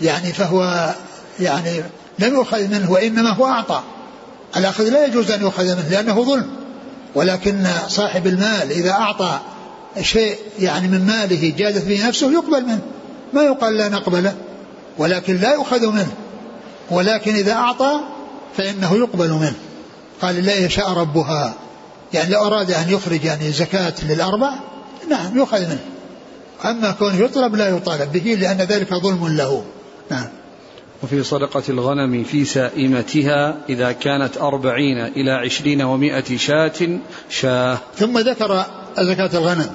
يعني فهو يعني لم يؤخذ منه وإنما هو أعطى. الأخذ لا يجوز أن يؤخذ منه لأنه ظلم. ولكن صاحب المال إذا أعطى شيء يعني من ماله جادت به نفسه يقبل منه. ما يقال لا نقبله ولكن لا يؤخذ منه. ولكن إذا أعطى فإنه يقبل منه. قال لا يشاء ربها. يعني لو أراد أن يخرج يعني زكاة للأربع نعم يؤخذ منه. أما كونه يطلب لا يطالب به لأن ذلك ظلم له. نعم. وفي صدقة الغنم في سائمتها إذا كانت أربعين إلى عشرين ومائة شاة شاة. ثم ذكر زكاة الغنم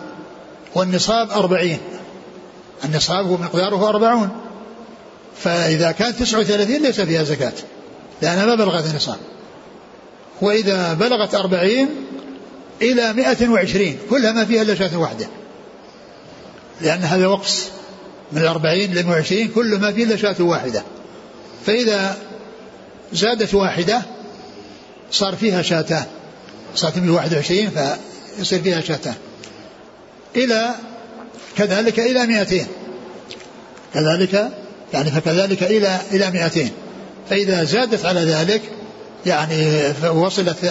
والنصاب أربعين. النصاب هو مقداره أربعون. فإذا كانت تسعة وثلاثين ليس فيها زكاة لأنها ما بلغت النصاب. وإذا بلغت أربعين إلى مئة وعشرين كلها ما فيها إلا شاة واحدة. لأن هذا وقص من الأربعين إلى وعشرين كل ما فيه إلا واحدة. فإذا زادت واحدة صار فيها شاتان صارت 121 فيصير فيها شاتان إلى كذلك إلى 200 كذلك يعني فكذلك إلى إلى 200 فإذا زادت على ذلك يعني وصلت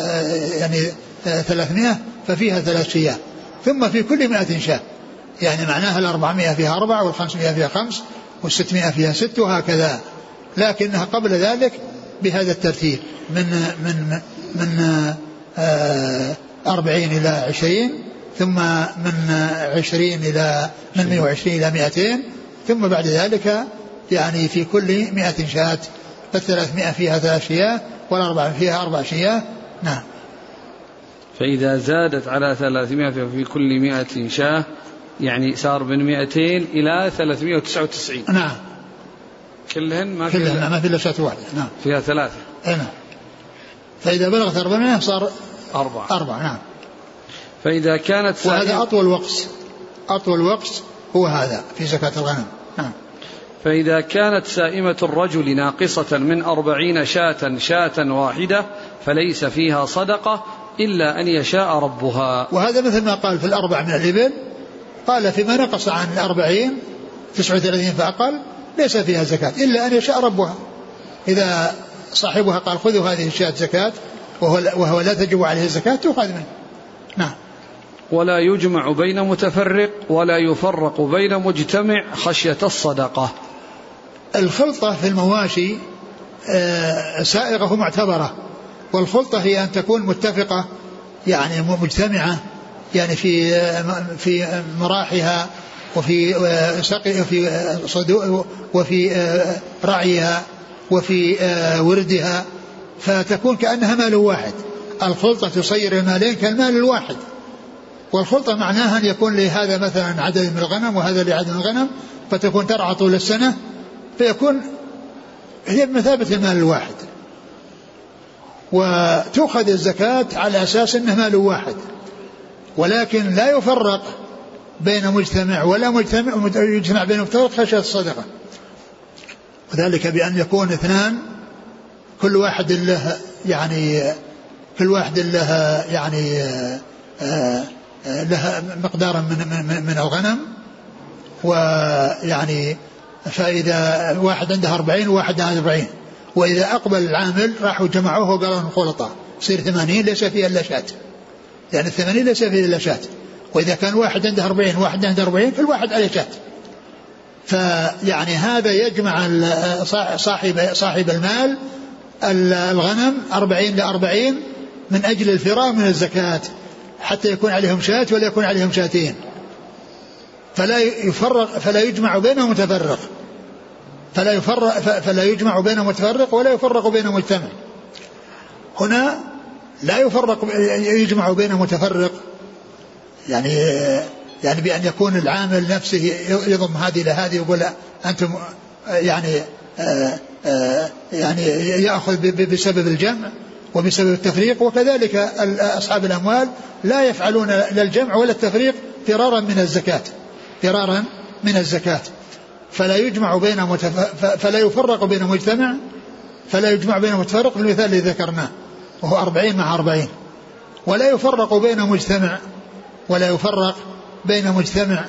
يعني 300 ففيها ثلاث شياه. ثم في كل 100 شاة. يعني معناها الأربعمائة فيها أربع والخمسمائة فيها خمس والستمائة فيها ست وهكذا. لكنها قبل ذلك بهذا الترتيب من من من آه، أربعين إلى عشرين ثم من عشرين إلى من 120 إلى 200 ثم بعد ذلك يعني في كل مئة شاة فالثلاثمائة فيها ثلاث شياه والأربع فيها أربع شياه. نعم. فإذا زادت على ثلاثمائة في كل مئة شاة يعني صار من 200 إلى 399 نعم. كلهن ما كلهن ما في إلا شاة واحدة. نعم. فيها ثلاثة. أي نعم. فإذا بلغت 400 صار أربعة. أربعة نعم. فإذا كانت وهذا أطول وقت. أطول وقت هو هذا في زكاة الغنم. نعم. فإذا كانت سائمة الرجل ناقصة من أربعين شاة شاة واحدة فليس فيها صدقة إلا أن يشاء ربها. وهذا مثل ما قال في الأربع من الإبل قال فيما نقص عن الأربعين تسعة وثلاثين فأقل ليس فيها زكاة إلا أن يشاء ربها. إذا صاحبها قال خذوا هذه الشاة زكاة وهو, وهو لا تجب عليه الزكاة تؤخذ منه. نعم. ولا يجمع بين متفرق ولا يفرق بين مجتمع خشية الصدقة. الخلطة في المواشي آه، سائغة معتبرة والخلطة هي أن تكون متفقة يعني مجتمعة يعني في في مراحها وفي سقي وفي صدو وفي رعيها وفي وردها. فتكون كأنها مال واحد. الخلطة تصير المالين كالمال الواحد. والخلطة معناها أن يكون لهذا مثلا عدد من الغنم وهذا لعدد من الغنم. فتكون ترعى طول السنة. فيكون هي بمثابة المال الواحد. وتؤخذ الزكاة على أساس أنه مال واحد. ولكن لا يفرق بين مجتمع ولا مجتمع يجتمع بين مفترق خشية الصدقة. وذلك بأن يكون اثنان كل واحد له يعني كل واحد له يعني آه، آه، له مقدارا من من من الغنم. ويعني فإذا واحد عنده أربعين وواحد عنده أربعين. وإذا أقبل العامل راحوا جمعوه وقالوا خلطاء يصير ثمانين ليس فيها إلا شاة. يعني الثمانين ليس فيه إلا شاة. وإذا كان واحد عنده أربعين واحد عنده أربعين كل واحد عليه شاة. فيعني هذا يجمع صاحب صاحب المال الغنم أربعين لأربعين من أجل الفرار من الزكاة حتى يكون عليهم شاة ولا يكون عليهم شاتين. فلا يفرق فلا يجمع بينهم متفرق. فلا يفرق فلا يجمع بينهم متفرق ولا يفرق بينهم مجتمع. هنا لا يفرق يجمع بين متفرق. يعني يعني بأن يكون العامل نفسه يضم هذه إلى هذه يقول أنتم يعني يعني يأخذ بسبب الجمع وبسبب التفريق. وكذلك أصحاب الأموال لا يفعلون لا الجمع ولا التفريق فرارا من الزكاة فرارا من الزكاة. فلا يجمع بين متف... فلا يفرق بين مجتمع فلا يجمع بين متفرق في المثال الذي ذكرناه. وهو أربعين مع أربعين. ولا يفرق بين مجتمع ولا يفرق بين مجتمع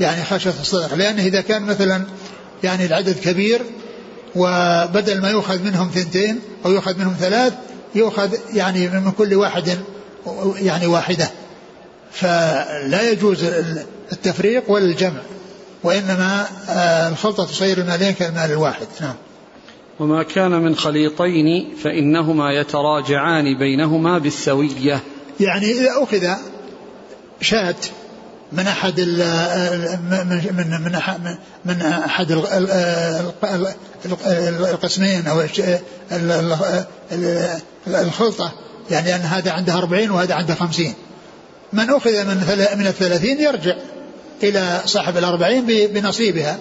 يعني خشية الصدق. لأنه إذا كان مثلا يعني العدد كبير وبدل ما يؤخذ منهم ثنتين أو يؤخذ منهم ثلاث يؤخذ يعني من كل واحد يعني واحدة. فلا يجوز التفريق ولا الجمع وإنما آه، الخلطة تصير المالين كالمال الواحد. نعم. وما كان من خليطين فإنهما يتراجعان بينهما بالسوية. يعني إذا أخذ شاة من أحد من من من أحد القسمين أو الخلطة. يعني أن هذا عنده أربعين وهذا عنده خمسين. من أخذ من من الثلاثين يرجع إلى صاحب الأربعين بنصيبها.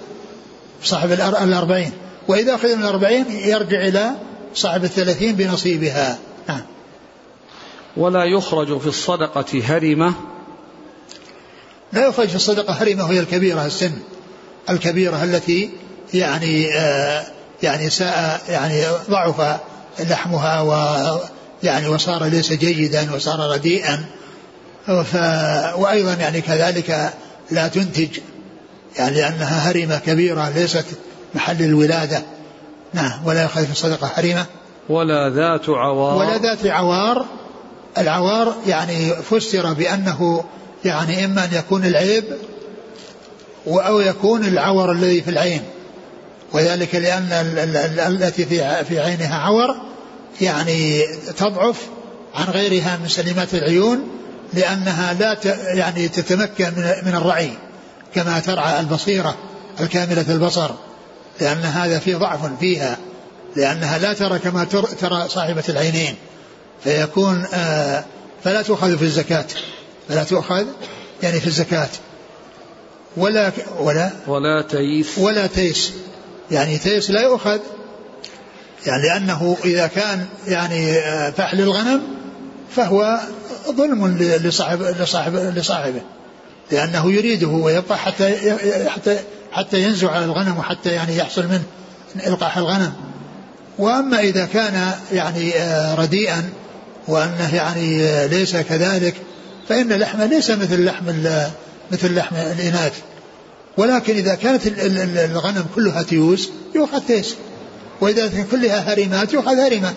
صاحب الأربعين. وإذا أخذ من الأربعين يرجع إلى صاحب الثلاثين بنصيبها. نعم ولا يخرج في الصدقة هرمة. لا يخرج في الصدقة هرمة وهي الكبيرة السن الكبيرة التي يعني آه يعني ساء يعني ضعف لحمها و يعني وصار ليس جيدا وصار رديئا. ف وأيضا يعني كذلك لا تنتج يعني لأنها هرمة كبيرة ليست محل الولادة. نعم ولا يخالف في الصدقة هرمة ولا ذات عوار. ولا ذات عوار. العوار يعني فسر بأنه يعني إما أن يكون العيب أو يكون العور الذي في العين. وذلك لأن التي في في عينها عور يعني تضعف عن غيرها من سليمات العيون لأنها لا يعني تتمكن من الرعي كما ترعى البصيرة الكاملة البصر. لأن هذا فيه ضعف فيها لأنها لا ترى كما ترى صاحبة العينين فيكون آه فلا تؤخذ في الزكاة فلا تؤخذ يعني في الزكاة. ولا ولا؟ ولا تيس. ولا تيس. يعني تيس لا يؤخذ. يعني لأنه إذا كان يعني آه، فحل الغنم فهو ظلم لصاحب لصاحب لصاحبه لأنه يريده ويبقى حتى حتى حتى ينزع على الغنم وحتى يعني يحصل منه إلقاح الغنم. وأما إذا كان يعني آه، رديئا وأنه يعني آه، ليس كذلك فإن لحمه ليس مثل لحم مثل لحم الإناث. ولكن إذا كانت الغنم كلها تيوس يؤخذ تيس. وإذا كانت كلها هرمات يؤخذ هرمة.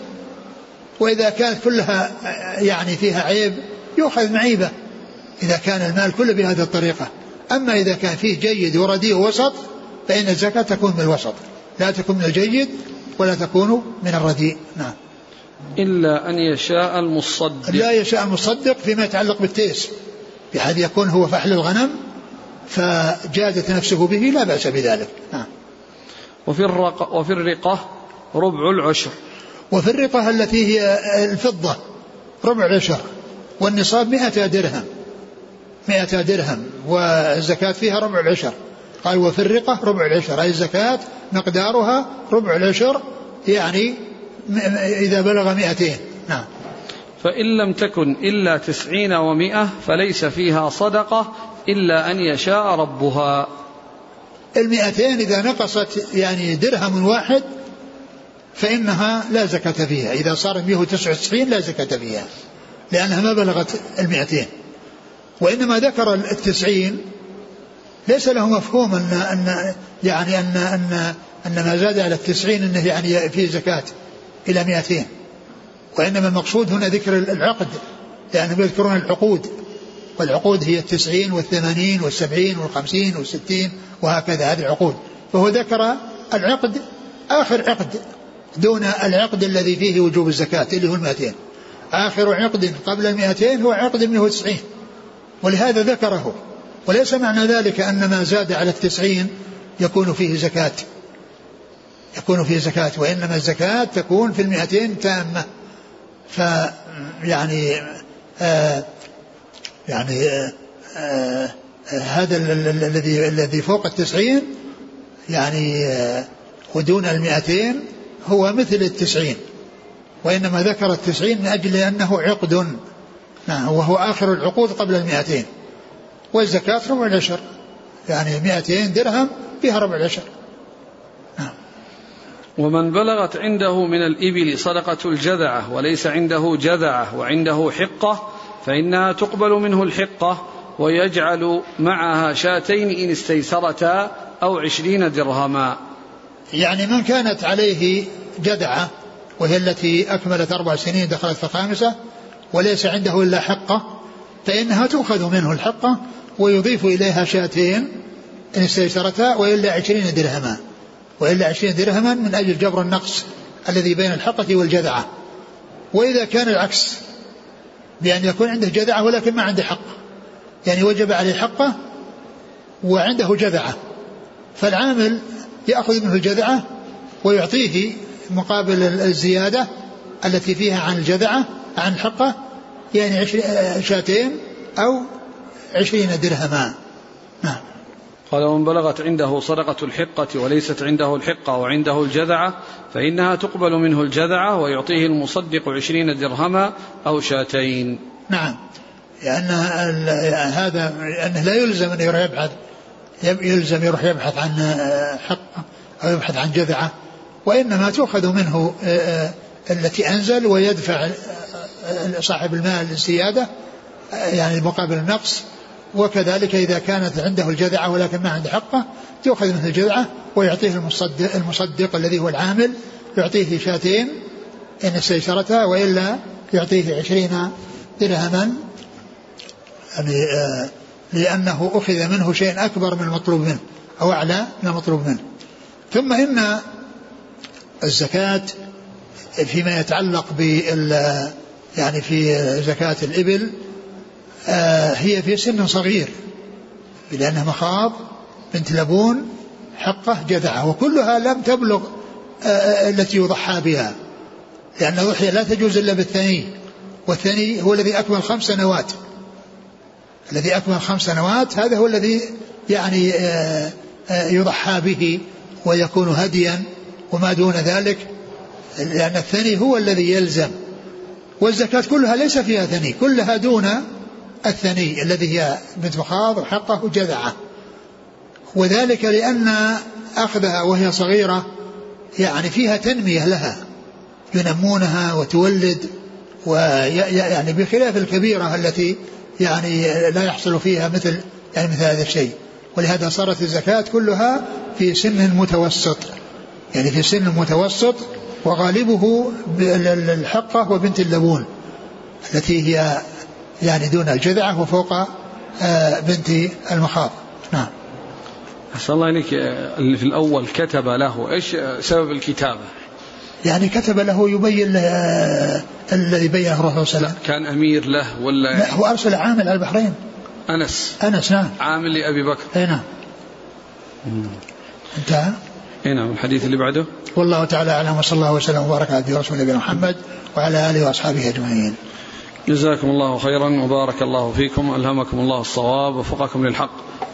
وإذا كانت كلها آه، يعني فيها عيب يؤخذ معيبة. إذا كان المال كله بهذه الطريقة. أما إذا كان فيه جيد ورديء ووسط فإن الزكاة تكون من الوسط. لا تكون من الجيد ولا تكون من الرديء نعم. إلا أن يشاء المصدق. لا يشاء المصدق فيما يتعلق بالتيس. بحيث يكون هو فحل الغنم فجادت نفسه به لا بأس بذلك. نعم. وفي الرقة, وفي الرقة ربع العشر. وفي الرقة التي هي الفضة ربع العشر. والنصاب مئة درهم. مئة درهم. والزكاة فيها ربع العشر. قال وفي الرقة ربع العشر. أي الزكاة مقدارها ربع العشر يعني إذا بلغ مئتين. نعم. فإن لم تكن إلا تسعين ومائة فليس فيها صدقة إلا أن يشاء ربها. المئتين إذا نقصت يعني درهم واحد فإنها لا زكاة فيها. إذا صار 199 لا زكاة فيها لأنها ما بلغت المئتين. وإنما ذكر التسعين ليس له مفهوم أن أن يعني أن أن أن ما زاد على التسعين أنه يعني فيه زكاة إلى مئتين. وإنما المقصود هنا ذكر العقد لأنهم يذكرون العقود والعقود هي التسعين والثمانين والسبعين والخمسين والستين وهكذا هذه العقود. فهو ذكر العقد آخر عقد دون العقد الذي فيه وجوب الزكاة اللي هو المئتين. آخر عقد قبل المئتين هو عقد 190 ولهذا ذكره. وليس معنى ذلك أن ما زاد على التسعين يكون فيه زكاة. يكون فيه زكاة وإنما الزكاة تكون في المئتين تامة. فيعني آه يعني آه آه هذا الذي الذي فوق التسعين يعني آه ودون المئتين هو مثل التسعين. وإنما ذكر التسعين من أجل أنه عقد. نعم وهو آخر العقود قبل المئتين. والزكاة ربع العشر. يعني مئتين درهم فيها ربع العشر. نعم. ومن بلغت عنده من الإبل صدقة الجذعة وليس عنده جذعة وعنده حقة فإنها تقبل منه الحقة ويجعل معها شاتين إن استيسرتا أو عشرين درهما. يعني من كانت عليه جذعة وهي التي أكملت أربع سنين دخلت في الخامسة وليس عنده إلا حقة فإنها تؤخذ منه الحقة ويضيف إليها شاتين إن استيسرتا وإلا عشرين درهما. وإلا عشرين درهما من أجل جبر النقص الذي بين الحقة والجذعة. وإذا كان العكس بأن يكون عنده جذعة ولكن ما عنده حقة يعني وجب عليه حقة وعنده جذعة. فالعامل يأخذ منه الجذعة ويعطيه مقابل الزيادة التي فيها عن الجذعة عن الحقة يعني شاتين أو عشرين درهما. نعم. قال ومن بلغت عنده صدقة الحقة وليست عنده الحقة وعنده الجذعة فإنها تقبل منه الجذعة ويعطيه المصدق عشرين درهما أو شاتين. نعم. لأن هذا أنه لا يلزم أن يروح يبحث يلزم يروح يبحث عن حقه أو يبحث عن جذعة وإنما تؤخذ منه آه، آه، التي أنزل ويدفع آه، صاحب المال الزيادة يعني مقابل النقص وكذلك إذا كانت عنده الجذعة ولكن ما عنده حقه تؤخذ منه الجذعة ويعطيه المصدق, المصدق الذي هو العامل يعطيه شاتين إن استيسرتها وإلا يعطيه عشرين درهما. يعني لأنه أخذ منه شيء أكبر من المطلوب منه أو أعلى من المطلوب منه. ثم إن الزكاة فيما يتعلق بال يعني في زكاة الإبل آه، هي في سن صغير لأنها مخاض بنت لبون حقة جذعة وكلها لم تبلغ آه، آه، التي يضحى بها لأن الضحية لا تجوز إلا بالثني والثني هو الذي أكمل خمس سنوات. الذي أكمل خمس سنوات هذا هو الذي يعني يضحى به ويكون هديا وما دون ذلك لأن الثني هو الذي يلزم. والزكاة كلها ليس فيها ثني كلها دون الثني الذي هي بنت مخاض وحقه جذعة. وذلك لأن أخذها وهي صغيرة يعني فيها تنمية لها ينمونها وتولد ويعني بخلاف الكبيرة التي يعني لا يحصل فيها مثل يعني مثل هذا الشيء. ولهذا صارت الزكاة كلها في سن متوسط يعني في سن متوسط وغالبه الحقة وبنت اللبون التي هي يعني دون الجذعة وفوق آه، بنت المخاض. نعم. أحسن الله إليك. اللي في الأول كتب له إيش سبب الكتابة؟ يعني كتب له يبين آه، الذي بينه الرسول صلى الله عليه وسلم. كان أمير له ولا؟ لا هو أرسل عامل على البحرين. أنس. أنس نعم. عامل لأبي بكر. أي نعم. انتهى؟ نعم الحديث اللي بعده. والله تعالى أعلم وصلى الله وسلم وبارك على رسول نبينا محمد وعلى آله وأصحابه أجمعين. جزاكم الله خيرا وبارك الله فيكم ألهمكم الله الصواب وفقكم للحق.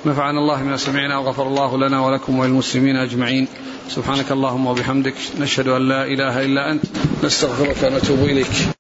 نفعنا الله ما سمعنا وغفر الله لنا ولكم وللمسلمين أجمعين. سبحانك اللهم وبحمدك نشهد أن لا إله إلا أنت نستغفرك ونتوب إليك.